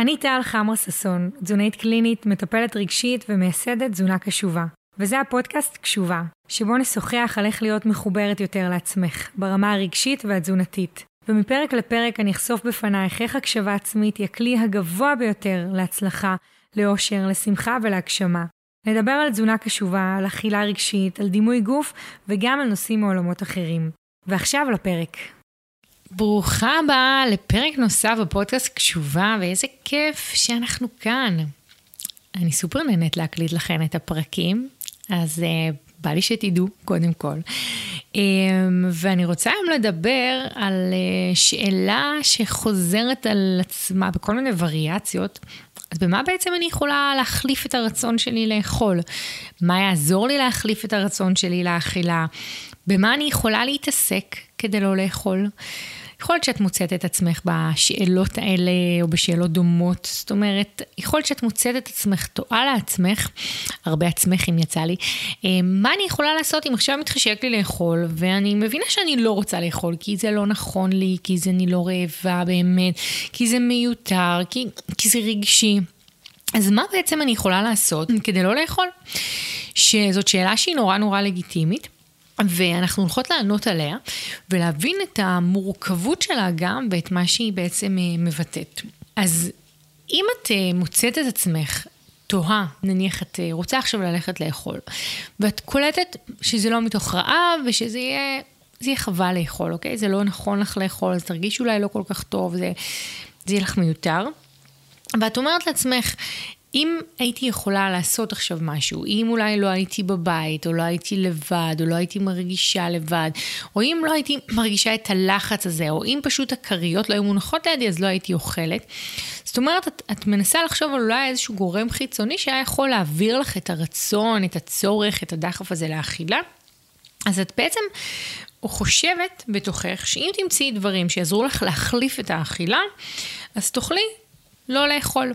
אני טל חמר ששון, תזונאית קלינית, מטפלת רגשית ומייסדת תזונה קשובה. וזה הפודקאסט קשובה, שבו נשוחח על איך להיות מחוברת יותר לעצמך, ברמה הרגשית והתזונתית. ומפרק לפרק אני אחשוף בפנייך איך הקשבה עצמית היא הכלי הגבוה ביותר להצלחה, לאושר, לשמחה ולהגשמה. נדבר על תזונה קשובה, על אכילה רגשית, על דימוי גוף וגם על נושאים מעולמות אחרים. ועכשיו לפרק. ברוכה הבאה לפרק נוסף בפודקאסט קשובה, ואיזה כיף שאנחנו כאן. אני סופר נהנית להקליט לכם את הפרקים, אז uh, בא לי שתדעו, קודם כל. Um, ואני רוצה היום לדבר על uh, שאלה שחוזרת על עצמה בכל מיני וריאציות. אז במה בעצם אני יכולה להחליף את הרצון שלי לאכול? מה יעזור לי להחליף את הרצון שלי לאכילה? במה אני יכולה להתעסק כדי לא לאכול? יכול להיות שאת מוצאת את עצמך בשאלות האלה או בשאלות דומות, זאת אומרת, יכול להיות שאת מוצאת את עצמך, טועה לעצמך, הרבה עצמך אם יצא לי, אה, מה אני יכולה לעשות אם עכשיו מתחשק לי לאכול, ואני מבינה שאני לא רוצה לאכול, כי זה לא נכון לי, כי זה אני לא רעבה באמת, כי זה מיותר, כי, כי זה רגשי. אז מה בעצם אני יכולה לעשות כדי לא לאכול? שזאת שאלה שהיא נורא נורא לגיטימית. ואנחנו הולכות לענות עליה ולהבין את המורכבות שלה גם ואת מה שהיא בעצם אה, מבטאת. אז אם את אה, מוצאת את עצמך תוהה, נניח את אה, רוצה עכשיו ללכת לאכול, ואת קולטת שזה לא מתוך רעב ושזה יהיה, זה יהיה חבל לאכול, אוקיי? זה לא נכון לך לאכול, אז תרגיש אולי לא כל כך טוב, זה, זה יהיה לך מיותר. ואת אומרת לעצמך, אם הייתי יכולה לעשות עכשיו משהו, אם אולי לא הייתי בבית, או לא הייתי לבד, או לא הייתי מרגישה לבד, או אם לא הייתי מרגישה את הלחץ הזה, או אם פשוט הכריות לא היו מונחות לידי, אז לא הייתי אוכלת. זאת אומרת, את, את מנסה לחשוב על אולי איזשהו גורם חיצוני שהיה יכול להעביר לך את הרצון, את הצורך, את הדחף הזה לאכילה. אז את בעצם חושבת בתוכך שאם תמצאי דברים שיעזרו לך להחליף את האכילה, אז תוכלי לא לאכול.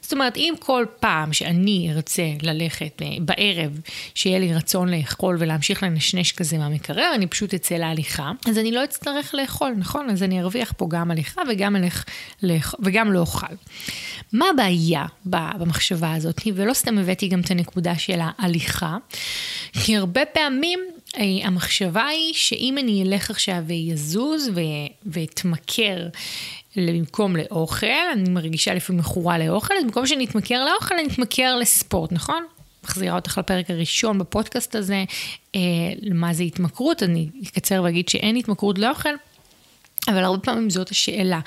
זאת אומרת, אם כל פעם שאני ארצה ללכת אה, בערב, שיהיה לי רצון לאכול ולהמשיך לנשנש כזה מהמקרר, אני פשוט אצא להליכה, אז אני לא אצטרך לאכול, נכון? אז אני ארוויח פה גם הליכה וגם, אלך. וגם לא אוכל. מה הבעיה במחשבה הזאת? ולא סתם הבאתי גם את הנקודה של ההליכה, כי הרבה פעמים אה, המחשבה היא שאם אני אלך עכשיו ויזוז ואתמכר במקום לאוכל, אני מרגישה לפעמים מכורה לאוכל, אז במקום שאני אתמכר לאוכל, אני אתמכר לספורט, נכון? מחזירה אותך לפרק הראשון בפודקאסט הזה, אה, מה זה התמכרות, אני אקצר ואגיד שאין התמכרות לאוכל. אבל הרבה פעמים זאת השאלה,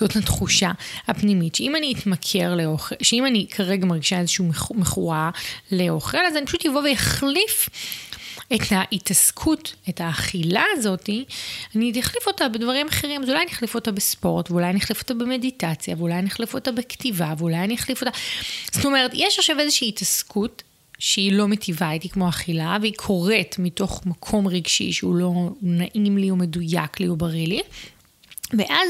זאת התחושה הפנימית, שאם אני אתמכר לאוכל, שאם אני כרגע מרגישה איזושהי מכורה לאוכל, אז אני פשוט אבוא ואחליף את ההתעסקות, את האכילה הזאת, אני אחליף אותה בדברים אחרים, אז אולי אני אחליף אותה בספורט, ואולי אני אחליף אותה במדיטציה, ואולי אני אחליף אותה בכתיבה, ואולי אני אחליף אותה... זאת אומרת, יש עכשיו איזושהי התעסקות שהיא לא מטיבה איתי כמו אכילה, והיא קורית מתוך מקום רגשי שהוא לא נעים לי או מדויק לי או בריא לי, ואז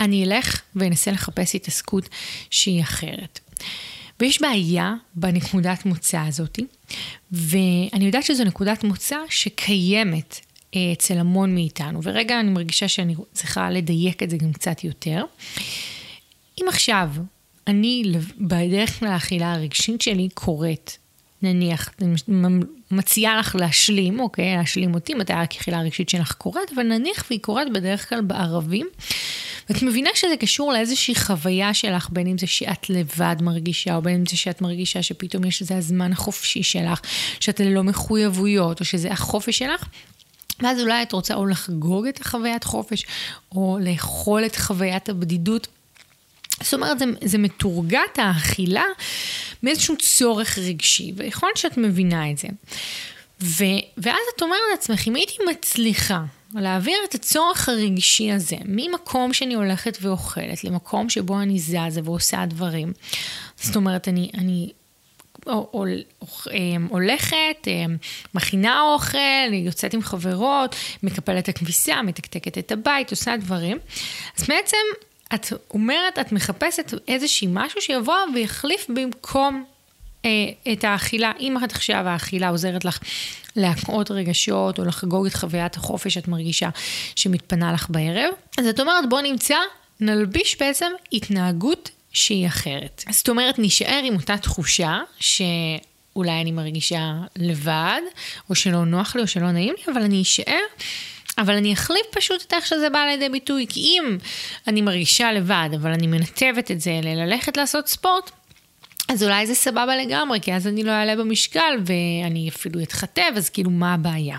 אני אלך ואנסה לחפש התעסקות שהיא אחרת. ויש בעיה בנקודת מוצא הזאת, ואני יודעת שזו נקודת מוצא שקיימת אה, אצל המון מאיתנו, ורגע אני מרגישה שאני צריכה לדייק את זה גם קצת יותר. אם עכשיו אני בדרך כלל האכילה הרגשית שלי קורית, נניח, מציעה לך להשלים, אוקיי, להשלים אותי, מתי האכילה הרגשית שלך קורית, אבל נניח והיא קורית בדרך כלל בערבים, ואת מבינה שזה קשור לאיזושהי חוויה שלך, בין אם זה שאת לבד מרגישה, או בין אם זה שאת מרגישה שפתאום יש איזה הזמן החופשי שלך, שאת ללא מחויבויות, או שזה החופש שלך. ואז אולי את רוצה או לחגוג את החוויית חופש, או לאכול את חוויית הבדידות. זאת אומרת, זה, זה מתורגת האכילה מאיזשהו צורך רגשי, ויכול להיות שאת מבינה את זה. ו, ואז את אומרת לעצמך, אם הייתי מצליחה להעביר את הצורך הרגשי הזה ממקום שאני הולכת ואוכלת למקום שבו אני זזה ועושה דברים. זאת אומרת, אני, אני אמ, הולכת, אמ, מכינה אוכל, יוצאת עם חברות, מקפלת את הכביסה, מתקתקת את הבית, עושה דברים. אז בעצם את אומרת, את מחפשת איזשהי משהו שיבוא ויחליף במקום את האכילה. אם עד עכשיו האכילה עוזרת לך להקעות רגשות או לחגוג את חוויית החופש שאת מרגישה שמתפנה לך בערב, אז את אומרת בוא נמצא, נלביש בעצם התנהגות שהיא אחרת. זאת אומרת, נשאר עם אותה תחושה שאולי אני מרגישה לבד, או שלא נוח לי, או שלא נעים לי, אבל אני אשאר. אבל אני אחליף פשוט את איך שזה בא לידי ביטוי, כי אם אני מרגישה לבד, אבל אני מנתבת את זה ללכת לעשות ספורט, אז אולי זה סבבה לגמרי, כי אז אני לא אעלה במשקל ואני אפילו אתחתב, אז כאילו מה הבעיה?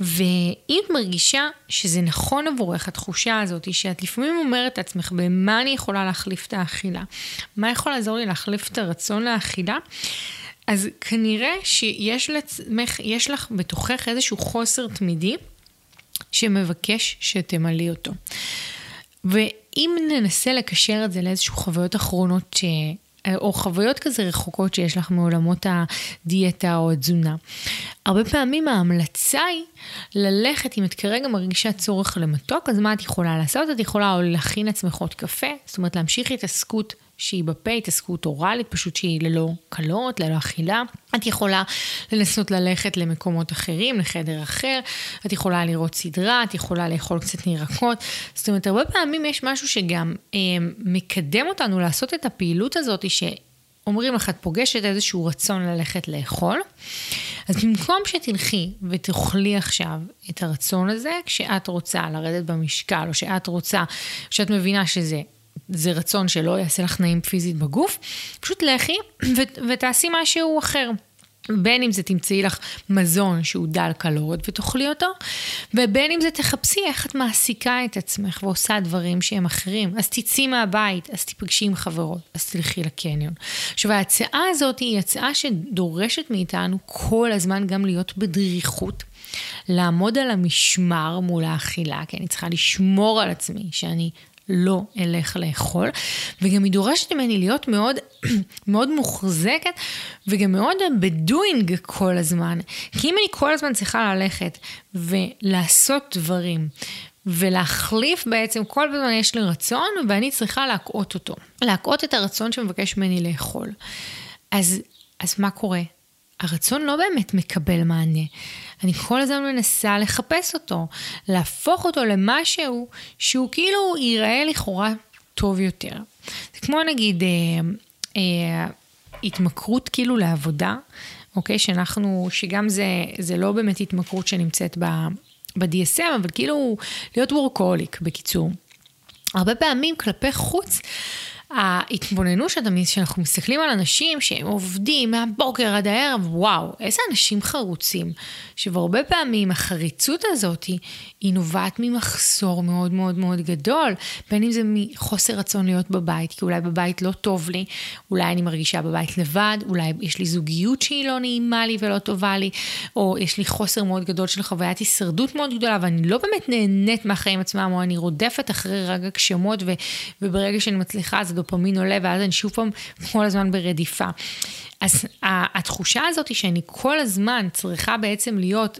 ואם את מרגישה שזה נכון עבורך, התחושה הזאת, שאת לפעמים אומרת לעצמך, במה אני יכולה להחליף את האכילה? מה יכול לעזור לי להחליף את הרצון לאכילה? אז כנראה שיש לעצמך, יש לך בתוכך איזשהו חוסר תמידי שמבקש שתמלאי אותו. ואם ננסה לקשר את זה לאיזשהו חוויות אחרונות. או חוויות כזה רחוקות שיש לך מעולמות הדיאטה או התזונה. הרבה פעמים ההמלצה היא ללכת, אם את כרגע מרגישה צורך למתוק, אז מה את יכולה לעשות? את יכולה או להכין לעצמך עוד קפה, זאת אומרת להמשיך התעסקות שהיא בפה, התעסקות אוראלית, פשוט שהיא ללא קלות, ללא אכילה. את יכולה לנסות ללכת למקומות אחרים, לחדר אחר, את יכולה לראות סדרה, את יכולה לאכול קצת ירקות. זאת אומרת, הרבה פעמים יש משהו שגם אה, מקדם אותנו לעשות את הפעילות הזאת, שאומרים לך, את פוגשת איזשהו רצון ללכת לאכול. אז במקום שתלכי ותאכלי עכשיו את הרצון הזה, כשאת רוצה לרדת במשקל, או שאת רוצה, כשאת מבינה שזה זה רצון שלא יעשה לך נעים פיזית בגוף, פשוט לכי ו- ותעשי משהו אחר. בין אם זה תמצאי לך מזון שהוא דל קלוריות ותאכלי אותו, ובין אם זה תחפשי איך את מעסיקה את עצמך ועושה דברים שהם אחרים. אז תצאי מהבית, אז תיפגשי עם חברות, אז תלכי לקניון. עכשיו ההצעה הזאת היא הצעה שדורשת מאיתנו כל הזמן גם להיות בדריכות. לעמוד על המשמר מול האכילה, כי אני צריכה לשמור על עצמי, שאני לא אלך לאכול, וגם היא דורשת ממני להיות מאוד, מאוד מוחזקת, וגם מאוד בדואינג כל הזמן. כי אם אני כל הזמן צריכה ללכת ולעשות דברים, ולהחליף בעצם, כל הזמן יש לי רצון, ואני צריכה להקאות אותו. להקאות את הרצון שמבקש ממני לאכול. אז, אז מה קורה? הרצון לא באמת מקבל מענה. אני כל הזמן מנסה לחפש אותו, להפוך אותו למשהו שהוא כאילו ייראה לכאורה טוב יותר. זה כמו נגיד אה, אה, התמכרות כאילו לעבודה, אוקיי? שאנחנו, שגם זה, זה לא באמת התמכרות שנמצאת ב-DSM, אבל כאילו להיות וורקוליק בקיצור. הרבה פעמים כלפי חוץ, ההתבוננות שאנחנו מסתכלים על אנשים שהם עובדים מהבוקר עד הערב, וואו, איזה אנשים חרוצים. עכשיו, הרבה פעמים החריצות הזאת היא נובעת ממחסור מאוד מאוד מאוד גדול, בין אם זה מחוסר רצון להיות בבית, כי אולי בבית לא טוב לי, אולי אני מרגישה בבית לבד, אולי יש לי זוגיות שהיא לא נעימה לי ולא טובה לי, או יש לי חוסר מאוד גדול של חוויית הישרדות מאוד גדולה, ואני לא באמת נהנית מהחיים עצמם, או אני רודפת אחרי רגע גשמות, וברגע שאני מצליחה אז הדופמין עולה, ואז אני שוב פעם כל הזמן ברדיפה. אז התחושה הזאת היא שאני כל הזמן צריכה בעצם להיות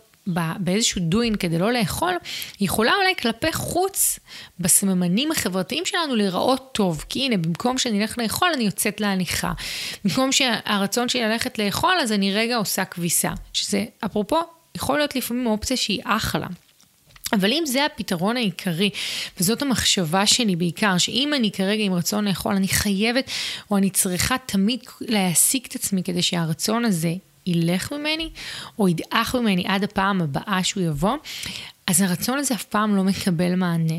באיזשהו דוין כדי לא לאכול, יכולה אולי כלפי חוץ, בסממנים החברתיים שלנו, להיראות טוב. כי הנה, במקום שאני אלך לאכול, אני יוצאת להליכה. במקום שהרצון שלי ללכת לאכול, אז אני רגע עושה כביסה. שזה, אפרופו, יכול להיות לפעמים אופציה שהיא אחלה. אבל אם זה הפתרון העיקרי, וזאת המחשבה שלי בעיקר, שאם אני כרגע עם רצון לאכול, אני חייבת, או אני צריכה תמיד להעסיק את עצמי כדי שהרצון הזה ילך ממני, או ידעך ממני עד הפעם הבאה שהוא יבוא, אז הרצון הזה אף פעם לא מקבל מענה.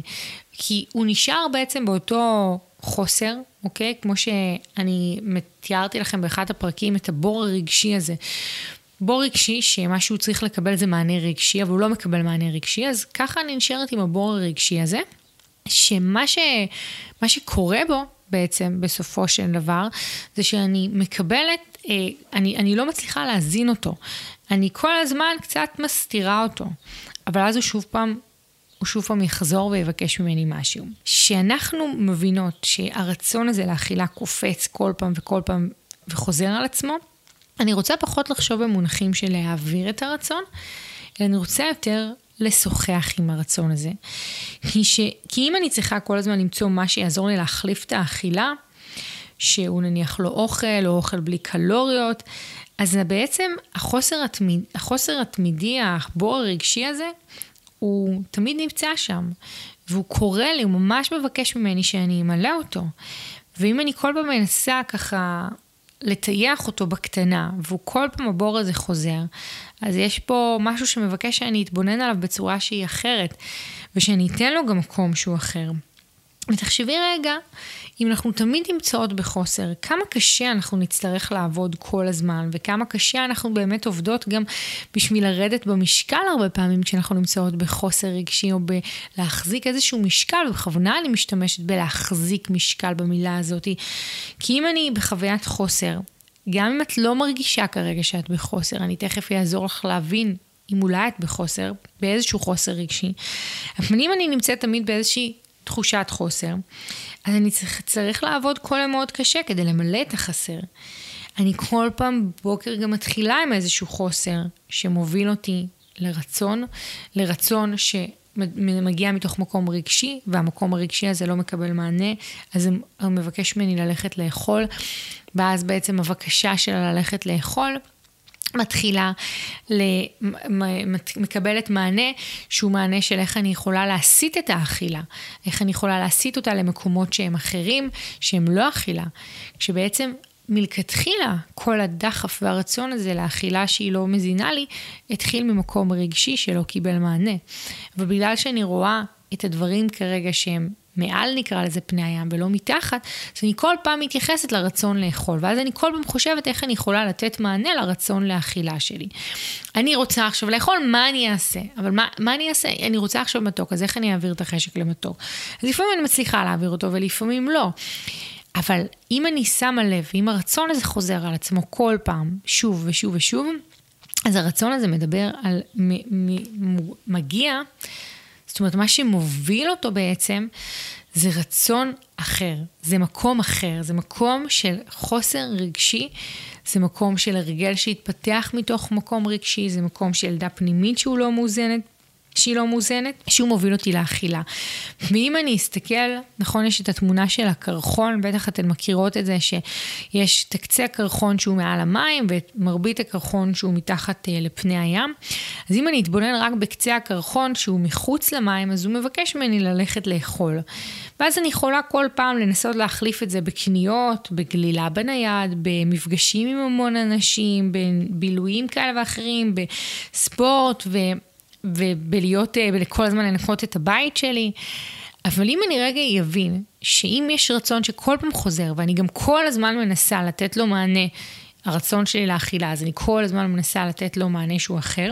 כי הוא נשאר בעצם באותו חוסר, אוקיי? כמו שאני תיארתי לכם באחד הפרקים את הבור הרגשי הזה. בור רגשי, שמה שהוא צריך לקבל זה מענה רגשי, אבל הוא לא מקבל מענה רגשי, אז ככה אני נשארת עם הבור הרגשי הזה, שמה ש... שקורה בו בעצם בסופו של דבר, זה שאני מקבלת, אה, אני, אני לא מצליחה להזין אותו. אני כל הזמן קצת מסתירה אותו, אבל אז הוא שוב פעם הוא שוב פעם יחזור ויבקש ממני משהו. כשאנחנו מבינות שהרצון הזה לאכילה קופץ כל פעם וכל פעם וחוזר על עצמו, אני רוצה פחות לחשוב במונחים של להעביר את הרצון, אלא אני רוצה יותר לשוחח עם הרצון הזה. כי, ש... כי אם אני צריכה כל הזמן למצוא מה שיעזור לי להחליף את האכילה, שהוא נניח לא אוכל, או אוכל בלי קלוריות, אז בעצם החוסר, התמיד, החוסר התמידי, הבור הרגשי הזה, הוא תמיד נמצא שם. והוא קורא לי, הוא ממש מבקש ממני שאני אמלא אותו. ואם אני כל פעם מנסה ככה לטייח אותו בקטנה, והוא כל פעם הבור הזה חוזר, אז יש פה משהו שמבקש שאני אתבונן עליו בצורה שהיא אחרת, ושאני אתן לו גם מקום שהוא אחר. ותחשבי רגע, אם אנחנו תמיד נמצאות בחוסר, כמה קשה אנחנו נצטרך לעבוד כל הזמן, וכמה קשה אנחנו באמת עובדות גם בשביל לרדת במשקל הרבה פעמים כשאנחנו נמצאות בחוסר רגשי, או בלהחזיק איזשהו משקל, ובכוונה אני משתמשת בלהחזיק משקל במילה הזאת, כי אם אני בחוויית חוסר, גם אם את לא מרגישה כרגע שאת בחוסר, אני תכף אעזור לך להבין אם אולי את בחוסר, באיזשהו חוסר רגשי, אבל אם אני נמצאת תמיד באיזושהי תחושת חוסר, אז אני צריך, צריך לעבוד כל יום מאוד קשה כדי למלא את החסר. אני כל פעם בבוקר גם מתחילה עם איזשהו חוסר שמוביל אותי לרצון, לרצון שמגיע מתוך מקום רגשי, והמקום הרגשי הזה לא מקבל מענה, אז הוא מבקש ממני ללכת לאכול, ואז בעצם הבקשה שלה ללכת לאכול מתחילה, מקבלת מענה שהוא מענה של איך אני יכולה להסיט את האכילה, איך אני יכולה להסיט אותה למקומות שהם אחרים, שהם לא אכילה, כשבעצם מלכתחילה כל הדחף והרצון הזה לאכילה שהיא לא מזינה לי, התחיל ממקום רגשי שלא קיבל מענה. ובגלל שאני רואה את הדברים כרגע שהם מעל נקרא לזה פני הים ולא מתחת, אז אני כל פעם מתייחסת לרצון לאכול, ואז אני כל פעם חושבת איך אני יכולה לתת מענה לרצון לאכילה שלי. אני רוצה עכשיו לאכול, מה אני אעשה? אבל מה, מה אני אעשה? אני רוצה עכשיו מתוק, אז איך אני אעביר את החשק למתוק? אז לפעמים אני מצליחה להעביר אותו ולפעמים לא. אבל אם אני שמה לב, אם הרצון הזה חוזר על עצמו כל פעם, שוב ושוב ושוב, אז הרצון הזה מדבר על, מ, מ, מגיע זאת אומרת, מה שמוביל אותו בעצם זה רצון אחר, זה מקום אחר, זה מקום של חוסר רגשי, זה מקום של הרגל שהתפתח מתוך מקום רגשי, זה מקום של ילדה פנימית שהוא לא מאוזנת, שהיא לא מאוזנת, שהוא מוביל אותי לאכילה. ואם אני אסתכל, נכון, יש את התמונה של הקרחון, בטח אתן מכירות את זה, שיש את קצה הקרחון שהוא מעל המים, ואת מרבית הקרחון שהוא מתחת אה, לפני הים. אז אם אני אתבונן רק בקצה הקרחון שהוא מחוץ למים, אז הוא מבקש ממני ללכת לאכול. ואז אני יכולה כל פעם לנסות להחליף את זה בקניות, בגלילה בנייד, במפגשים עם המון אנשים, בבילויים כאלה ואחרים, בספורט, ו... ובלהיות, אה, כל הזמן לנקות את הבית שלי. אבל אם אני רגע אבין שאם יש רצון שכל פעם חוזר, ואני גם כל הזמן מנסה לתת לו מענה, הרצון שלי לאכילה, אז אני כל הזמן מנסה לתת לו מענה שהוא אחר,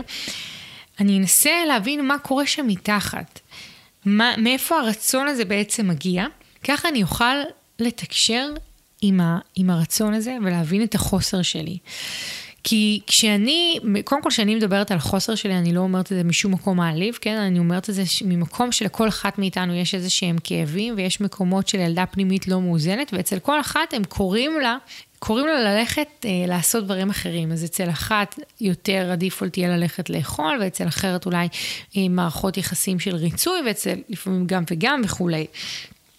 אני אנסה להבין מה קורה שם מתחת. מה, מאיפה הרצון הזה בעצם מגיע, ככה אני אוכל לתקשר עם, ה, עם הרצון הזה ולהבין את החוסר שלי. כי כשאני, קודם כל כשאני מדברת על חוסר שלי, אני לא אומרת את זה משום מקום מעליב, כן? אני אומרת את זה ממקום שלכל אחת מאיתנו יש איזה שהם כאבים, ויש מקומות של ילדה פנימית לא מאוזנת, ואצל כל אחת הם קוראים לה קוראים לה ללכת אה, לעשות דברים אחרים. אז אצל אחת יותר הדיפולט יהיה ללכת לאכול, ואצל אחרת אולי אה, מערכות יחסים של ריצוי, ואצל לפעמים גם וגם וכולי.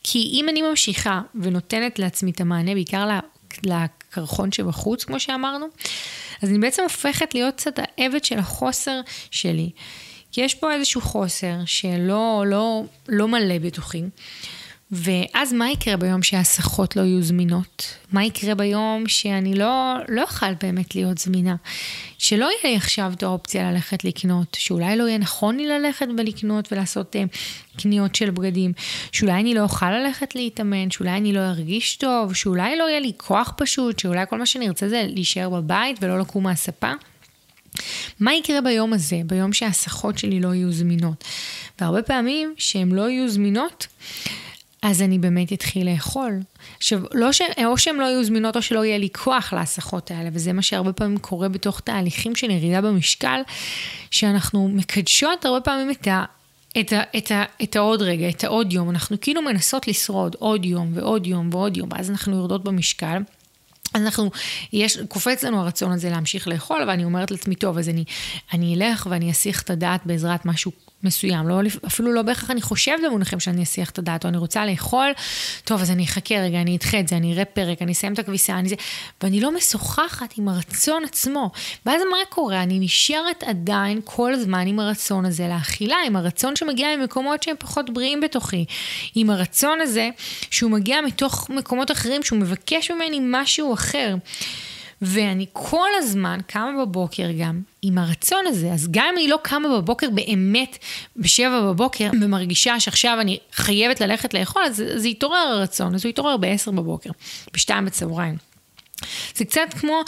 כי אם אני ממשיכה ונותנת לעצמי את המענה, בעיקר לקרחון שבחוץ, כמו שאמרנו, אז אני בעצם הופכת להיות קצת העבד של החוסר שלי. כי יש פה איזשהו חוסר שלא לא, לא מלא בתוכי. ואז מה יקרה ביום שההסחות לא יהיו זמינות? מה יקרה ביום שאני לא, לא אוכל באמת להיות זמינה? שלא יהיה לי עכשיו את האופציה ללכת לקנות, שאולי לא יהיה נכון לי ללכת ולקנות ולעשות uh, קניות של בגדים, שאולי אני לא אוכל ללכת להתאמן, שאולי אני לא ארגיש טוב, שאולי לא יהיה לי כוח פשוט, שאולי כל מה שאני ארצה זה להישאר בבית ולא לקום מהספה. מה יקרה ביום הזה, ביום שההסחות שלי לא יהיו זמינות? והרבה פעמים שהן לא יהיו זמינות, אז אני באמת אתחיל לאכול. עכשיו, לא ש... או שהן לא יהיו זמינות או שלא יהיה לי כוח להסחות האלה, וזה מה שהרבה פעמים קורה בתוך תהליכים של ירידה במשקל, שאנחנו מקדשות הרבה פעמים את ה... את, ה, את, ה, את העוד רגע, את העוד יום, אנחנו כאילו מנסות לשרוד עוד יום ועוד יום ועוד יום, ואז אנחנו יורדות במשקל. אז אנחנו, יש, קופץ לנו הרצון הזה להמשיך לאכול, ואני אומרת לעצמי, טוב, אז אני, אני אלך ואני אסיח את הדעת בעזרת משהו מסוים, לא, אפילו לא בהכרח אני חושבת במונחים שאני אסיח את הדעת, או אני רוצה לאכול, טוב, אז אני אחכה רגע, אני אדחה את זה, אני אראה פרק, אני אסיים את הכביסה, אני זה, ואני לא משוחחת עם הרצון עצמו. ואז מה קורה? אני נשארת עדיין כל הזמן עם הרצון הזה לאכילה, עם הרצון שמגיע ממקומות שהם פחות בריאים בתוכי, עם הרצון הזה שהוא מגיע מתוך מקומות אחרים, שהוא מבקש ממני משהו אחר. ואני כל הזמן קמה בבוקר גם עם הרצון הזה. אז גם אם אני לא קמה בבוקר באמת בשבע בבוקר ומרגישה שעכשיו אני חייבת ללכת לאכול, אז זה יתעורר הרצון, אז הוא יתעורר בעשר בבוקר, בשתיים בצהריים. זה קצת כמו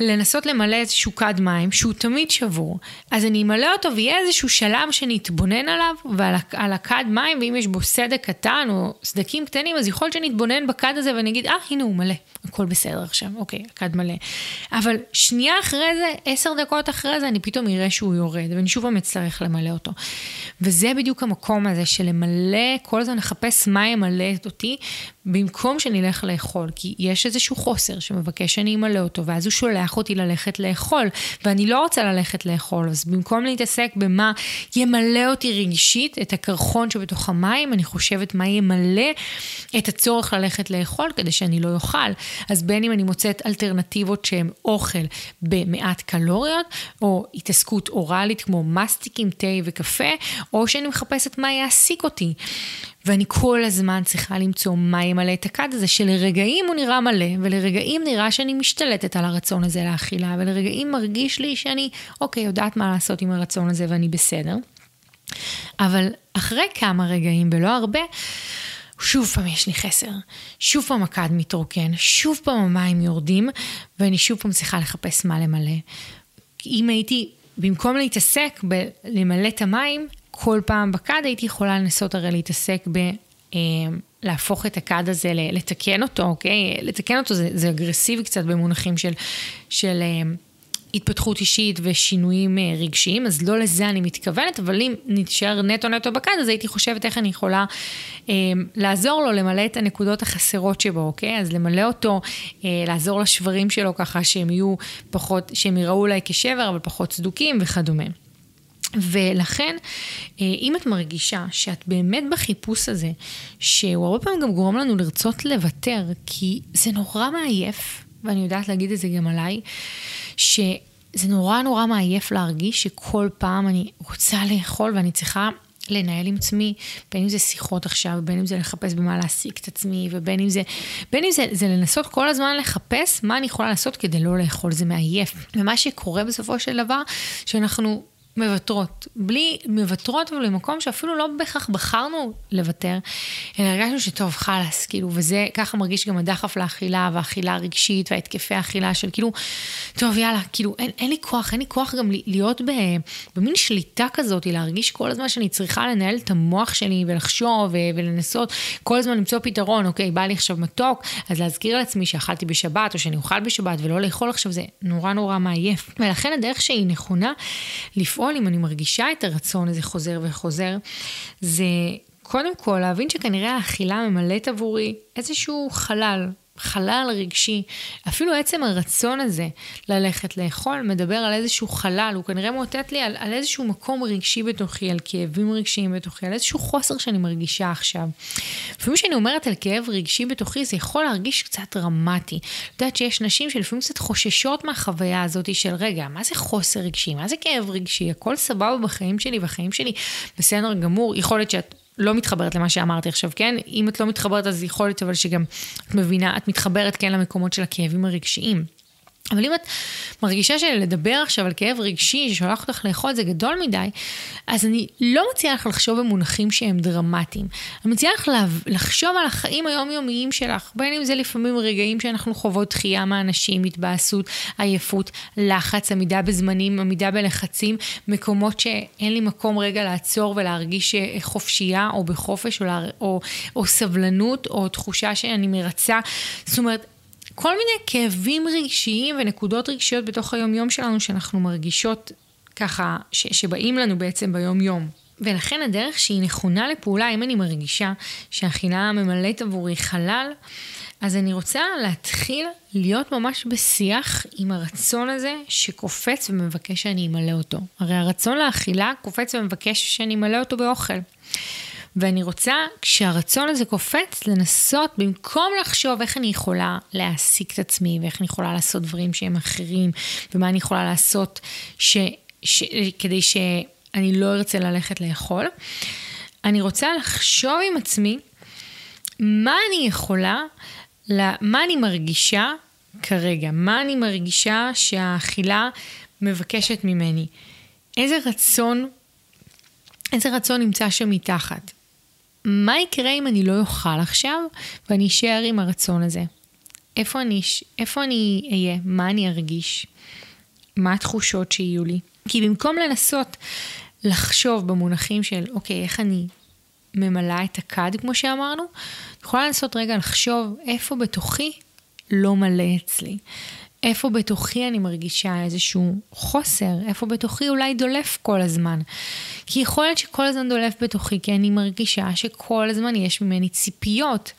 לנסות למלא איזשהו כד מים שהוא תמיד שבור. אז אני אמלא אותו ויהיה איזשהו שלב שאני אתבונן עליו ועל הכד מים, ואם יש בו סדק קטן או סדקים קטנים, אז יכול להיות שאני אתבונן בכד הזה ואני אגיד, אה, הנה הוא מלא, הכל בסדר עכשיו, אוקיי, הכד מלא. אבל שנייה אחרי זה, עשר דקות אחרי זה, אני פתאום אראה שהוא יורד, ואני שוב פעם אצטרך למלא אותו. וזה בדיוק המקום הזה של למלא, כל הזמן לחפש מה ימלא אותי, במקום שאני אלך לאכול, כי יש איזשהו חוסר שמבקש שאני אמלא אותו, ואז הוא שולח אותי ללכת לאכול, ואני לא רוצה ללכת לאכול, אז במקום להתעסק במה ימלא אותי רגשית, את הקרחון שבתוך המים, אני חושבת מה ימלא את הצורך ללכת לאכול כדי שאני לא אוכל. אז בין אם אני מוצאת אלטרנטיבות שהן אוכל במעט קלוריות, או התעסקות אוראלית כמו מסטיקים, תה וקפה, או שאני מחפשת מה יעסיק אותי. ואני כל הזמן צריכה למצוא מה ימלא את הכד הזה, שלרגעים הוא נראה מלא, ולרגעים נראה שאני משתלטת על הרצון הזה לאכילה, ולרגעים מרגיש לי שאני, אוקיי, יודעת מה לעשות עם הרצון הזה ואני בסדר. אבל אחרי כמה רגעים, ולא הרבה, שוב פעם יש לי חסר, שוב פעם הכד מתרוקן, שוב פעם המים יורדים, ואני שוב פעם צריכה לחפש מה למלא. אם הייתי, במקום להתעסק בלמלא את המים, כל פעם בכד הייתי יכולה לנסות הרי להתעסק ב... אה, להפוך את הכד הזה, לתקן אותו, אוקיי? לתקן אותו זה, זה אגרסיבי קצת במונחים של, של אה, התפתחות אישית ושינויים אה, רגשיים, אז לא לזה אני מתכוונת, אבל אם נתשאר נטו נטו בכד, אז הייתי חושבת איך אני יכולה אה, לעזור לו למלא את הנקודות החסרות שבו, אוקיי? אז למלא אותו, אה, לעזור לשברים שלו ככה שהם יהיו פחות, שהם יראו אולי כשבר, אבל פחות צדוקים וכדומה. ולכן, אה, אם את מרגישה שאת באמת בחיפוש הזה, שהוא הרבה פעמים גם גורם לנו לרצות לוותר, כי זה נורא מעייף, ואני יודעת להגיד את זה גם עליי, שזה נורא נורא מעייף להרגיש שכל פעם אני רוצה לאכול ואני צריכה לנהל עם עצמי, בין אם זה שיחות עכשיו, בין אם זה לחפש במה להעסיק את עצמי, ובין אם זה, בין אם זה, זה לנסות כל הזמן לחפש מה אני יכולה לעשות כדי לא לאכול, זה מעייף. ומה שקורה בסופו של דבר, שאנחנו מוותרות. בלי, מוותרות אבל למקום שאפילו לא בהכרח בחרנו לוותר, אלא הרגשנו שטוב, חלאס, כאילו, וזה, ככה מרגיש גם הדחף לאכילה, והאכילה הרגשית, וההתקפי האכילה של כאילו, טוב, יאללה, כאילו, אין, אין לי כוח, אין לי כוח גם להיות ב, במין שליטה כזאת, להרגיש כל הזמן שאני צריכה לנהל את המוח שלי ולחשוב ולנסות כל הזמן למצוא פתרון, אוקיי, בא לי עכשיו מתוק, אז להזכיר לעצמי שאכלתי בשבת, או שאני אוכל בשבת, ולא לאכול עכשיו, זה נורא נורא מעייף. ולכן הדרך שהיא נכונה לפעול אם אני מרגישה את הרצון הזה חוזר וחוזר, זה קודם כל להבין שכנראה האכילה ממלאת עבורי איזשהו חלל, חלל רגשי. אפילו עצם הרצון הזה ללכת לאכול מדבר על איזשהו חלל, הוא כנראה מאותת לי על, על איזשהו מקום רגשי בתוכי, על כאבים רגשיים בתוכי, על איזשהו חוסר שאני מרגישה עכשיו. לפעמים כשאני אומרת על כאב רגשי בתוכי, זה יכול להרגיש קצת דרמטי. את יודעת שיש נשים שלפעמים קצת חוששות מהחוויה הזאת של רגע, מה זה חוסר רגשי? מה זה כאב רגשי? הכל סבבה בחיים שלי, והחיים שלי בסדר גמור. יכול להיות שאת לא מתחברת למה שאמרתי עכשיו, כן? אם את לא מתחברת אז יכול להיות אבל שגם את מבינה, את מתחברת כן למקומות של הכאבים הרגשיים. אבל אם את מרגישה שלדבר עכשיו על כאב רגשי ששולח אותך לאכול זה גדול מדי, אז אני לא מציעה לך לחשוב במונחים שהם דרמטיים. אני מציעה לך לחשוב על החיים היומיומיים שלך, בין אם זה לפעמים רגעים שאנחנו חוות דחייה מאנשים, התבאסות, עייפות, לחץ, עמידה בזמנים, עמידה בלחצים, מקומות שאין לי מקום רגע לעצור ולהרגיש חופשייה או בחופש או, או, או סבלנות או תחושה שאני מרצה. זאת אומרת, כל מיני כאבים רגשיים ונקודות רגשיות בתוך היומיום שלנו שאנחנו מרגישות ככה, ש- שבאים לנו בעצם ביום-יום. ולכן הדרך שהיא נכונה לפעולה, אם אני מרגישה שהאכילה ממלאת עבורי חלל, אז אני רוצה להתחיל להיות ממש בשיח עם הרצון הזה שקופץ ומבקש שאני אמלא אותו. הרי הרצון לאכילה קופץ ומבקש שאני אמלא אותו באוכל. ואני רוצה, כשהרצון הזה קופץ, לנסות, במקום לחשוב איך אני יכולה להעסיק את עצמי, ואיך אני יכולה לעשות דברים שהם אחרים, ומה אני יכולה לעשות ש, ש, כדי שאני לא ארצה ללכת לאכול, אני רוצה לחשוב עם עצמי מה אני יכולה, מה אני מרגישה כרגע, מה אני מרגישה שהאכילה מבקשת ממני. איזה רצון, איזה רצון נמצא שם מתחת. מה יקרה אם אני לא אוכל עכשיו ואני אשאר עם הרצון הזה? איפה אני, איפה אני אהיה? מה אני ארגיש? מה התחושות שיהיו לי? כי במקום לנסות לחשוב במונחים של, אוקיי, איך אני ממלאה את הכד, כמו שאמרנו, אני יכולה לנסות רגע לחשוב איפה בתוכי לא מלא אצלי. איפה בתוכי אני מרגישה איזשהו חוסר, איפה בתוכי אולי דולף כל הזמן. כי יכול להיות שכל הזמן דולף בתוכי, כי אני מרגישה שכל הזמן יש ממני ציפיות.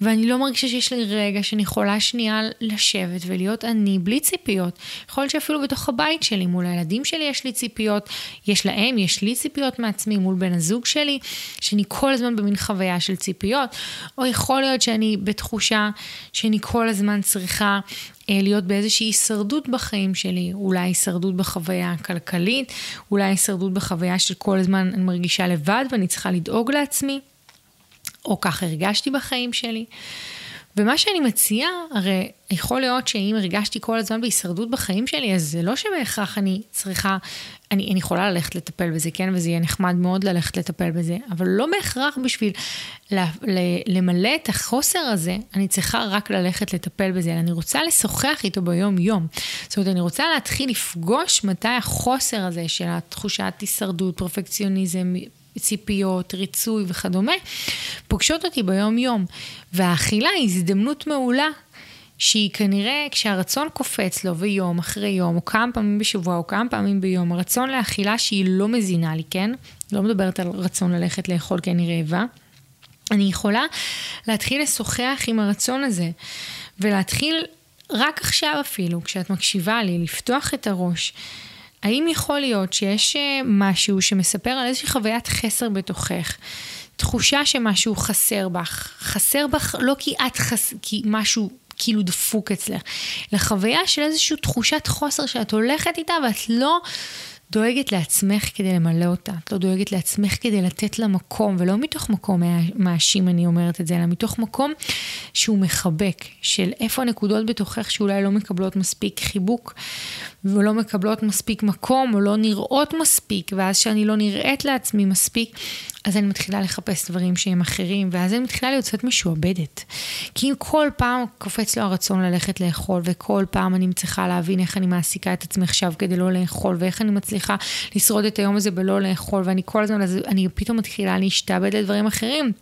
ואני לא מרגישה שיש לי רגע שאני יכולה שנייה לשבת ולהיות אני בלי ציפיות. יכול להיות שאפילו בתוך הבית שלי, מול הילדים שלי יש לי ציפיות, יש להם, יש לי ציפיות מעצמי, מול בן הזוג שלי, שאני כל הזמן במין חוויה של ציפיות, או יכול להיות שאני בתחושה שאני כל הזמן צריכה להיות באיזושהי הישרדות בחיים שלי, אולי הישרדות בחוויה הכלכלית, אולי הישרדות בחוויה של כל הזמן אני מרגישה לבד ואני צריכה לדאוג לעצמי. או כך הרגשתי בחיים שלי. ומה שאני מציעה, הרי יכול להיות שאם הרגשתי כל הזמן בהישרדות בחיים שלי, אז זה לא שבהכרח אני צריכה, אני, אני יכולה ללכת לטפל בזה, כן? וזה יהיה נחמד מאוד ללכת לטפל בזה, אבל לא בהכרח בשביל ל, ל, למלא את החוסר הזה, אני צריכה רק ללכת לטפל בזה, אלא אני רוצה לשוחח איתו ביום-יום. זאת אומרת, אני רוצה להתחיל לפגוש מתי החוסר הזה של התחושת הישרדות, פרפקציוניזם, ציפיות, ריצוי וכדומה, פוגשות אותי ביום-יום. והאכילה היא הזדמנות מעולה שהיא כנראה, כשהרצון קופץ לו ויום אחרי יום, או כמה פעמים בשבוע, או כמה פעמים ביום, הרצון לאכילה שהיא לא מזינה לי, כן? לא מדברת על רצון ללכת לאכול כי אני רעבה. אני יכולה להתחיל לשוחח עם הרצון הזה, ולהתחיל רק עכשיו אפילו, כשאת מקשיבה לי, לפתוח את הראש, האם יכול להיות שיש אה, משהו שמספר על איזושהי חוויית חסר בתוכך? תחושה שמשהו חסר בך, חסר בך לא כי את חס... כי משהו כאילו דפוק אצלך, אלא חוויה של איזושהי תחושת חוסר שאת הולכת איתה ואת לא דואגת לעצמך כדי למלא אותה. את לא דואגת לעצמך כדי לתת לה מקום, ולא מתוך מקום מאשים אני אומרת את זה, אלא מתוך מקום שהוא מחבק, של איפה הנקודות בתוכך שאולי לא מקבלות מספיק חיבוק, ולא מקבלות מספיק מקום, או לא נראות מספיק, ואז שאני לא נראית לעצמי מספיק, אז אני מתחילה לחפש דברים שהם אחרים, ואז אני מתחילה להיות קצת משועבדת. כי אם כל פעם קופץ לו הרצון ללכת לאכול, וכל פעם אני צריכה להבין איך אני מעסיקה את עצמי עכשיו כדי לא לאכול, ואיך אני מצליחה לשרוד את היום הזה בלא לאכול, ואני כל הזמן, אז אני פתאום מתחילה להשתעבד לדברים אחרים.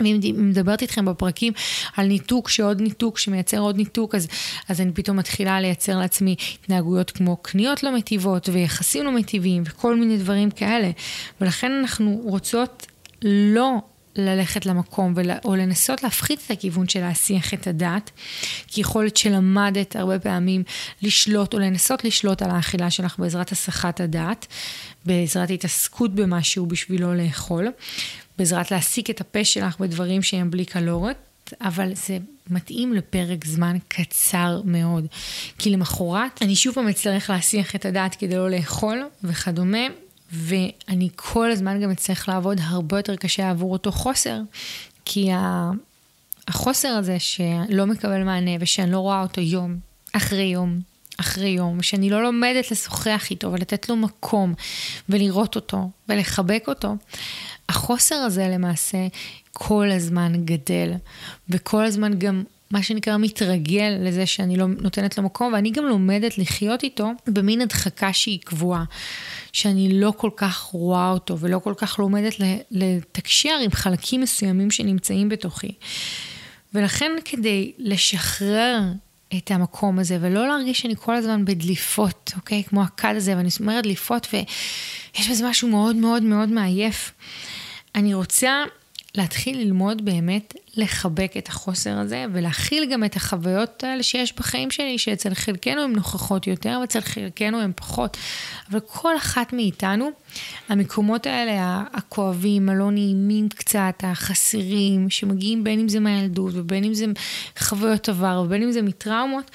ואם מדברת איתכם בפרקים על ניתוק, שעוד ניתוק, שמייצר עוד ניתוק, אז, אז אני פתאום מתחילה לייצר לעצמי התנהגויות כמו קניות לא מטיבות ויחסים לא מטיבים וכל מיני דברים כאלה. ולכן אנחנו רוצות לא ללכת למקום ול, או לנסות להפחית את הכיוון של להסיח את הדעת, כי יכול להיות שלמדת הרבה פעמים לשלוט או לנסות לשלוט על האכילה שלך בעזרת הסחת הדעת, בעזרת התעסקות במשהו בשביל לא לאכול. בעזרת להסיק את הפה שלך בדברים שהם בלי קלוריות, אבל זה מתאים לפרק זמן קצר מאוד. כי למחרת אני שוב פעם אצטרך להסיח את הדעת כדי לא לאכול וכדומה, ואני כל הזמן גם אצטרך לעבוד הרבה יותר קשה עבור אותו חוסר, כי החוסר הזה שלא מקבל מענה ושאני לא רואה אותו יום אחרי יום אחרי יום, ושאני לא לומדת לשוחח איתו ולתת לו מקום ולראות אותו ולחבק אותו, החוסר הזה למעשה כל הזמן גדל, וכל הזמן גם מה שנקרא מתרגל לזה שאני לא נותנת לו מקום, ואני גם לומדת לחיות איתו במין הדחקה שהיא קבועה, שאני לא כל כך רואה אותו ולא כל כך לומדת לתקשר עם חלקים מסוימים שנמצאים בתוכי. ולכן כדי לשחרר את המקום הזה, ולא להרגיש שאני כל הזמן בדליפות, אוקיי? כמו הכד הזה, ואני אומרת דליפות, ויש בזה משהו מאוד מאוד מאוד מעייף. אני רוצה להתחיל ללמוד באמת לחבק את החוסר הזה ולהכיל גם את החוויות האלה שיש בחיים שלי, שאצל חלקנו הן נוכחות יותר ואצל חלקנו הן פחות. אבל כל אחת מאיתנו, המקומות האלה הכואבים, הלא נעימים קצת, החסרים, שמגיעים בין אם זה מהילדות ובין אם זה חוויות עבר ובין אם זה מטראומות,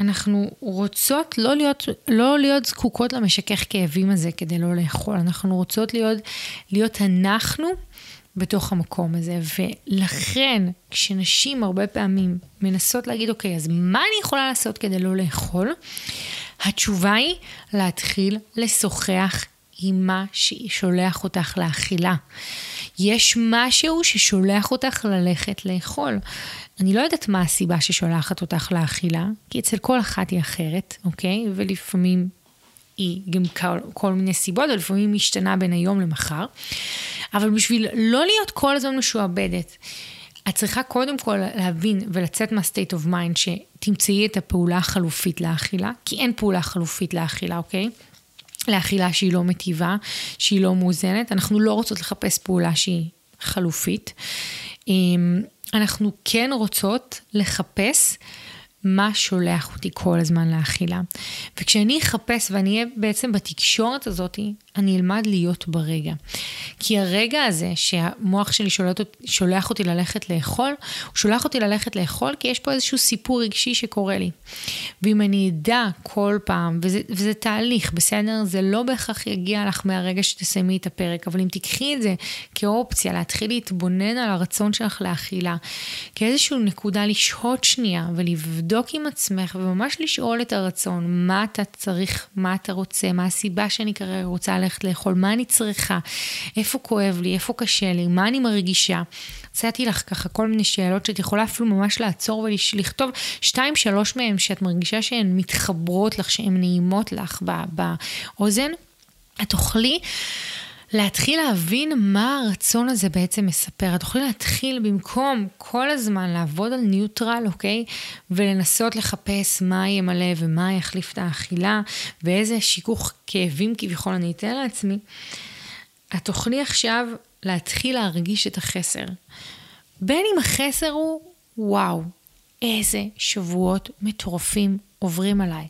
אנחנו רוצות לא להיות, לא להיות זקוקות למשכך כאבים הזה כדי לא לאכול, אנחנו רוצות להיות, להיות אנחנו בתוך המקום הזה. ולכן, כשנשים הרבה פעמים מנסות להגיד, אוקיי, אז מה אני יכולה לעשות כדי לא לאכול? התשובה היא להתחיל לשוחח עם מה ששולח אותך לאכילה. יש משהו ששולח אותך ללכת לאכול. אני לא יודעת מה הסיבה ששולחת אותך לאכילה, כי אצל כל אחת היא אחרת, אוקיי? ולפעמים היא גם כל, כל מיני סיבות, ולפעמים היא משתנה בין היום למחר. אבל בשביל לא להיות כל הזמן משועבדת, את צריכה קודם כל להבין ולצאת מה-state of mind שתמצאי את הפעולה החלופית לאכילה, כי אין פעולה חלופית לאכילה, אוקיי? לאכילה שהיא לא מטיבה, שהיא לא מאוזנת. אנחנו לא רוצות לחפש פעולה שהיא חלופית. אמ, אנחנו כן רוצות לחפש מה שולח אותי כל הזמן לאכילה. וכשאני אחפש ואני אהיה בעצם בתקשורת הזאת, אני אלמד להיות ברגע. כי הרגע הזה שהמוח שלי שולח, שולח אותי ללכת לאכול, הוא שולח אותי ללכת לאכול כי יש פה איזשהו סיפור רגשי שקורה לי. ואם אני אדע כל פעם, וזה, וזה תהליך, בסדר? זה לא בהכרח יגיע לך מהרגע שתסיימי את הפרק, אבל אם תיקחי את זה כאופציה, להתחיל להתבונן על הרצון שלך לאכילה, כאיזושהי נקודה לשהות שנייה ולבדוק עם עצמך וממש לשאול את הרצון, מה אתה צריך, מה אתה רוצה, מה הסיבה שאני כרגע רוצה ללכת לאכול, מה אני צריכה, איפה כואב לי, איפה קשה לי, מה אני מרגישה. הצעתי לך ככה כל מיני שאלות שאת יכולה אפילו ממש לעצור ולכתוב שתיים, שלוש מהן שאת מרגישה שהן מתחברות לך, שהן נעימות לך באוזן. את תוכלי להתחיל להבין מה הרצון הזה בעצם מספר. את תוכלי להתחיל במקום כל הזמן לעבוד על ניוטרל, אוקיי? ולנסות לחפש מה ימלא ומה יחליף את האכילה, ואיזה שיכוך כאבים כביכול אני אתן לעצמי. את תוכלי עכשיו להתחיל להרגיש את החסר. בין אם החסר הוא, וואו, איזה שבועות מטורפים עוברים עליי.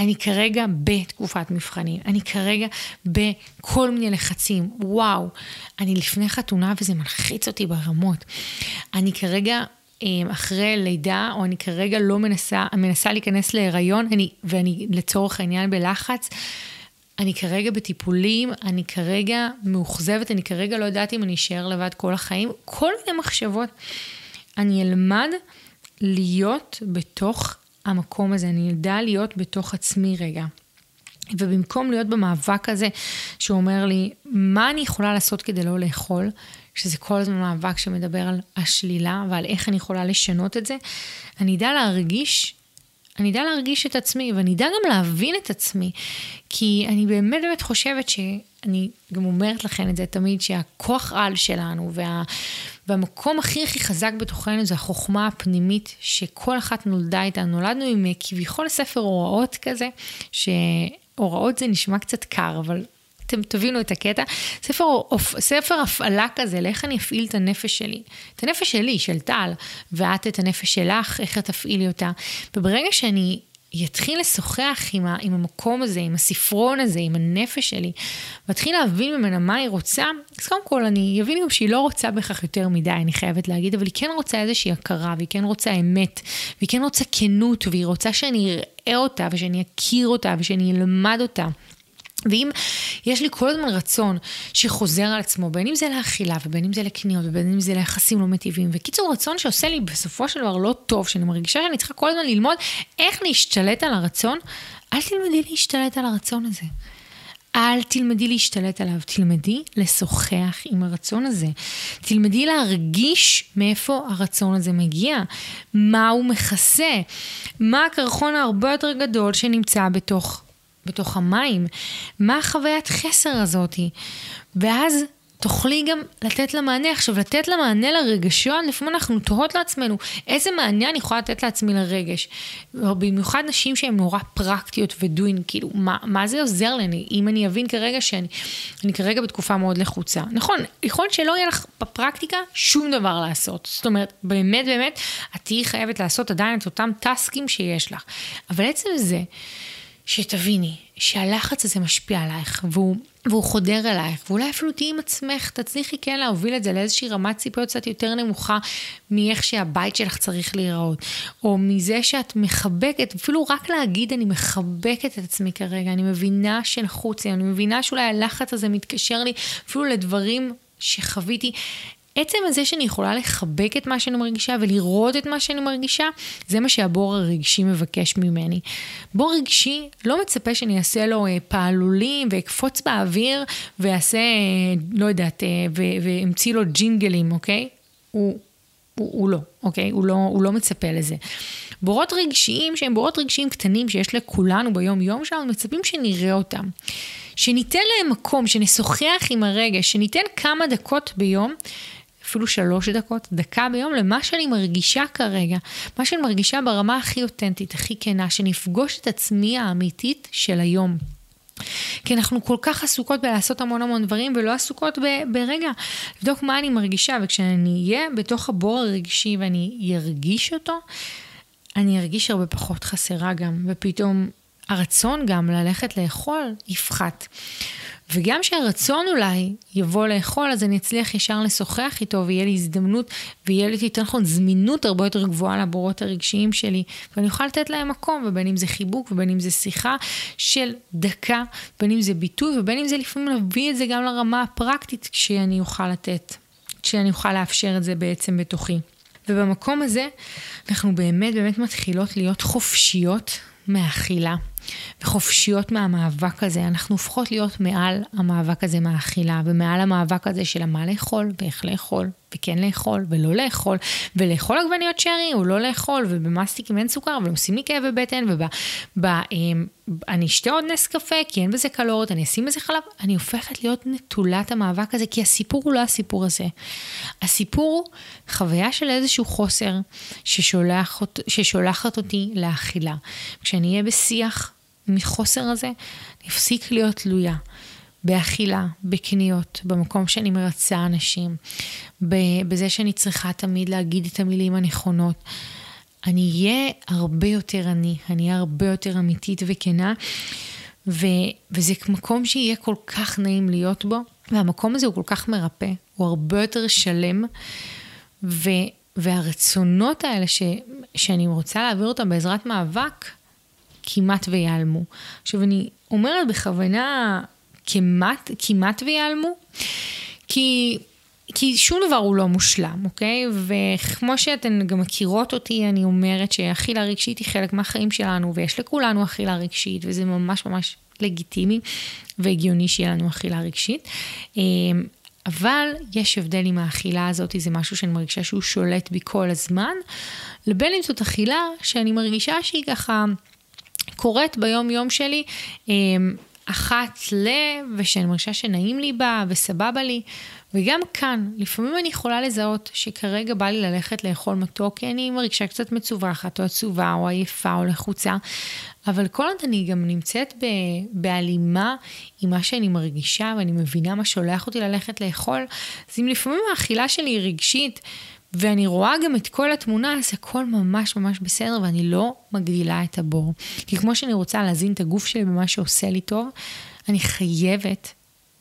אני כרגע בתקופת מבחנים, אני כרגע בכל מיני לחצים, וואו, אני לפני חתונה וזה מלחיץ אותי ברמות. אני כרגע אה, אחרי לידה, או אני כרגע לא מנסה, מנסה להיכנס להיריון, אני, ואני לצורך העניין בלחץ. אני כרגע בטיפולים, אני כרגע מאוכזבת, אני כרגע לא יודעת אם אני אשאר לבד כל החיים. כל מיני מחשבות. אני אלמד להיות בתוך המקום הזה, אני אדע להיות בתוך עצמי רגע. ובמקום להיות במאבק הזה שאומר לי, מה אני יכולה לעשות כדי לא לאכול, שזה כל הזמן מאבק שמדבר על השלילה ועל איך אני יכולה לשנות את זה, אני אדע להרגיש אני אדע להרגיש את עצמי, ואני אדע גם להבין את עצמי. כי אני באמת באמת חושבת שאני גם אומרת לכם את זה תמיד, שהכוח על שלנו, וה, והמקום הכי הכי חזק בתוכנו זה החוכמה הפנימית שכל אחת נולדה איתה. נולדנו עם כביכול ספר הוראות כזה, שהוראות זה נשמע קצת קר, אבל אתם תבינו את הקטע. ספר, ספר הפעלה כזה, לאיך אני אפעיל את הנפש שלי. את הנפש שלי, של טל, ואת את הנפש שלך, איך את תפעילי אותה. וברגע שאני יתחיל לשוחח עם, ה, עם המקום הזה, עם הספרון הזה, עם הנפש שלי, ואתחיל להבין ממנה מה היא רוצה, אז קודם כל אני אבין גם שהיא לא רוצה בכך יותר מדי, אני חייבת להגיד, אבל היא כן רוצה איזושהי הכרה, והיא כן רוצה אמת, והיא כן רוצה כנות, והיא רוצה שאני אראה אותה, ושאני אכיר אותה, ושאני אלמד אותה. ואם יש לי כל הזמן רצון שחוזר על עצמו, בין אם זה לאכילה ובין אם זה לקניות ובין אם זה ליחסים לא מטיבים, וקיצור רצון שעושה לי בסופו של דבר לא טוב, שאני מרגישה שאני צריכה כל הזמן ללמוד איך להשתלט על הרצון, אל תלמדי להשתלט על הרצון הזה. אל תלמדי להשתלט עליו, תלמדי לשוחח עם הרצון הזה. תלמדי להרגיש מאיפה הרצון הזה מגיע, מה הוא מכסה, מה הקרחון הרבה יותר גדול שנמצא בתוך בתוך המים, מה החוויית חסר הזאתי? ואז תוכלי גם לתת לה מענה. עכשיו, לתת לה מענה לרגשות, לפעמים אנחנו תוהות לעצמנו, איזה מענה אני יכולה לתת לעצמי לרגש? במיוחד נשים שהן נורא פרקטיות ודוין, כאילו, מה, מה זה עוזר לי? אם אני אבין כרגע שאני אני כרגע בתקופה מאוד לחוצה. נכון, יכול להיות שלא יהיה לך בפרקטיקה שום דבר לעשות. זאת אומרת, באמת באמת, את תהיי חייבת לעשות עדיין את אותם טסקים שיש לך. אבל עצם זה, שתביני שהלחץ הזה משפיע עלייך, והוא, והוא חודר אלייך, ואולי אפילו תהיי עם עצמך, תצליחי כן להוביל את זה לאיזושהי רמת ציפיות קצת יותר נמוכה מאיך שהבית שלך צריך להיראות, או מזה שאת מחבקת, אפילו רק להגיד אני מחבקת את עצמי כרגע, אני מבינה שנחוץ לי, אני מבינה שאולי הלחץ הזה מתקשר לי אפילו לדברים שחוויתי. עצם הזה שאני יכולה לחבק את מה שאני מרגישה ולראות את מה שאני מרגישה, זה מה שהבור הרגשי מבקש ממני. בור רגשי לא מצפה שאני אעשה לו אה, פעלולים ואקפוץ באוויר ואעשה, אה, לא יודעת, אה, ואמציא לו ג'ינגלים, אוקיי? הוא, הוא, הוא לא, אוקיי? הוא לא, הוא לא מצפה לזה. בורות רגשיים שהם בורות רגשיים קטנים שיש לכולנו ביום יום שלנו, מצפים שנראה אותם. שניתן להם מקום, שנשוחח עם הרגש, שניתן כמה דקות ביום אפילו שלוש דקות, דקה ביום, למה שאני מרגישה כרגע. מה שאני מרגישה ברמה הכי אותנטית, הכי כנה, שנפגוש את עצמי האמיתית של היום. כי אנחנו כל כך עסוקות בלעשות המון המון דברים ולא עסוקות ב- ברגע לבדוק מה אני מרגישה וכשאני אהיה בתוך הבור הרגשי ואני ארגיש אותו, אני ארגיש הרבה פחות חסרה גם ופתאום הרצון גם ללכת לאכול יפחת. וגם שהרצון אולי יבוא לאכול, אז אני אצליח ישר לשוחח איתו, ויהיה לי הזדמנות, ויהיה לי, יותר נכון, זמינות הרבה יותר גבוהה לבורות הרגשיים שלי, ואני אוכל לתת להם מקום, ובין אם זה חיבוק, ובין אם זה שיחה של דקה, בין אם זה ביטוי, ובין אם זה לפעמים להביא את זה גם לרמה הפרקטית, כשאני אוכל לתת, כשאני אוכל לאפשר את זה בעצם בתוכי. ובמקום הזה, אנחנו באמת באמת מתחילות להיות חופשיות מאכילה. וחופשיות מהמאבק הזה. אנחנו הופכות להיות מעל המאבק הזה מהאכילה, ומעל המאבק הזה של מה לאכול, ואיך לאכול, וכן לאכול, ולא לאכול, ולאכול עגבניות שרי, או לא לאכול, ובמאסטיקים אין סוכר, ועושים לי כאבי בטן, ואני אשתה עוד נס קפה, כי אין בזה קלוריות, אני אשים בזה חלב. אני הופכת להיות נטולת המאבק הזה, כי הסיפור הוא לא הסיפור הזה. הסיפור חוויה של איזשהו חוסר ששולח, ששולחת אותי לאכילה. כשאני אהיה בשיח מחוסר הזה, אני אפסיק להיות תלויה. באכילה, בקניות, במקום שאני מרצה אנשים, בזה שאני צריכה תמיד להגיד את המילים הנכונות. אני אהיה הרבה יותר אני, אני אהיה הרבה יותר אמיתית וכנה, ו, וזה מקום שיהיה כל כך נעים להיות בו, והמקום הזה הוא כל כך מרפא, הוא הרבה יותר שלם, ו, והרצונות האלה ש, שאני רוצה להעביר אותם בעזרת מאבק, כמעט ויעלמו. עכשיו, אני אומרת בכוונה כמעט, כמעט ויעלמו, כי, כי שום דבר הוא לא מושלם, אוקיי? וכמו שאתן גם מכירות אותי, אני אומרת שאכילה רגשית היא חלק מהחיים שלנו, ויש לכולנו אכילה רגשית, וזה ממש ממש לגיטימי והגיוני שיהיה לנו אכילה רגשית. אמ, אבל יש הבדל עם האכילה הזאת, זה משהו שאני מרגישה שהוא שולט בי כל הזמן, לבין אם זאת אכילה שאני מרגישה שהיא ככה קורית ביום יום שלי. אחת ל... ושאני מרגישה שנעים לי בה וסבבה לי. וגם כאן, לפעמים אני יכולה לזהות שכרגע בא לי ללכת לאכול מתוק, כי אני מרגישה קצת מצווחת, או עצובה, או עייפה, או לחוצה, אבל כל עוד אני גם נמצאת ב, בהלימה עם מה שאני מרגישה, ואני מבינה מה שולח אותי ללכת לאכול, אז אם לפעמים האכילה שלי היא רגשית, ואני רואה גם את כל התמונה, אז הכל ממש ממש בסדר, ואני לא מגדילה את הבור. כי כמו שאני רוצה להזין את הגוף שלי במה שעושה לי טוב, אני חייבת,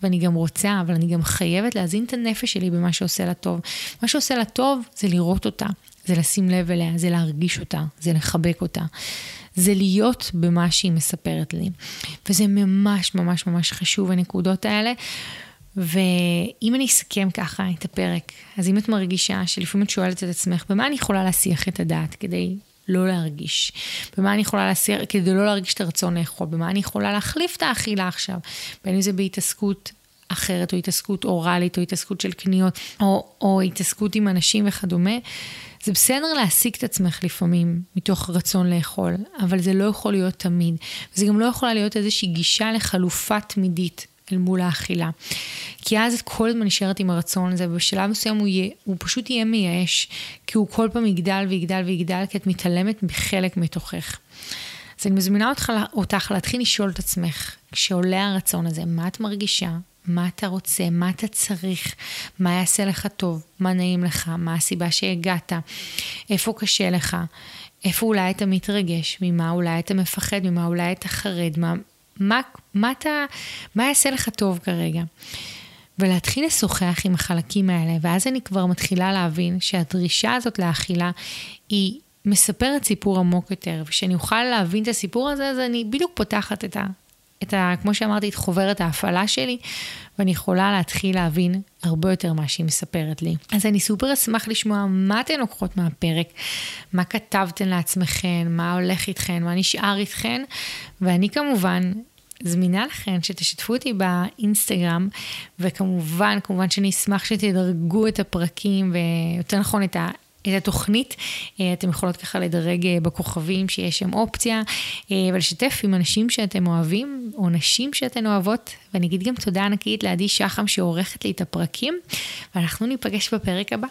ואני גם רוצה, אבל אני גם חייבת להזין את הנפש שלי במה שעושה לה טוב. מה שעושה לה טוב זה לראות אותה, זה לשים לב אליה, זה להרגיש אותה, זה לחבק אותה. זה להיות במה שהיא מספרת לי. וזה ממש ממש ממש חשוב, הנקודות האלה. ואם אני אסכם ככה את הפרק, אז אם את מרגישה שלפעמים את שואלת את עצמך, במה אני יכולה להסיח את הדעת כדי לא להרגיש? במה אני יכולה להסיח, כדי לא להרגיש את הרצון לאכול? במה אני יכולה להחליף את האכילה עכשיו? בין אם זה בהתעסקות אחרת, או התעסקות אוראלית, או התעסקות של קניות, או, או התעסקות עם אנשים וכדומה. זה בסדר להעסיק את עצמך לפעמים מתוך רצון לאכול, אבל זה לא יכול להיות תמיד. וזה גם לא יכולה להיות איזושהי גישה לחלופה תמידית. אל מול האכילה. כי אז את כל הזמן נשארת עם הרצון הזה, ובשלב מסוים הוא, יהיה, הוא פשוט יהיה מייאש, כי הוא כל פעם יגדל ויגדל ויגדל, כי את מתעלמת מחלק מתוכך. אז אני מזמינה אותך, אותך להתחיל לשאול את עצמך, כשעולה הרצון הזה, מה את מרגישה? מה אתה רוצה, מה אתה צריך, מה יעשה לך טוב, מה נעים לך, מה הסיבה שהגעת, איפה קשה לך, איפה אולי אתה מתרגש, ממה אולי אתה מפחד, ממה אולי אתה חרד, מה, מה, מה, אתה, מה יעשה לך טוב כרגע. ולהתחיל לשוחח עם החלקים האלה, ואז אני כבר מתחילה להבין שהדרישה הזאת לאכילה היא מספרת סיפור עמוק יותר, ושאני אוכל להבין את הסיפור הזה, אז אני בדיוק פותחת את ה... את ה, כמו שאמרתי, את חוברת ההפעלה שלי, ואני יכולה להתחיל להבין הרבה יותר מה שהיא מספרת לי. אז אני סופר אשמח לשמוע מה אתן לוקחות מהפרק, מה כתבתן לעצמכן, מה הולך איתכן, מה נשאר איתכן, ואני כמובן זמינה לכן שתשתפו אותי באינסטגרם, וכמובן, כמובן שאני אשמח שתדרגו את הפרקים, ויותר נכון את ה... את התוכנית, אה, אתם יכולות ככה לדרג אה, בכוכבים שיש שם אופציה, אה, ולשתף עם אנשים שאתם אוהבים, או נשים שאתן אוהבות, ואני אגיד גם תודה ענקית לעדי שחם שעורכת לי את הפרקים, ואנחנו ניפגש בפרק הבא.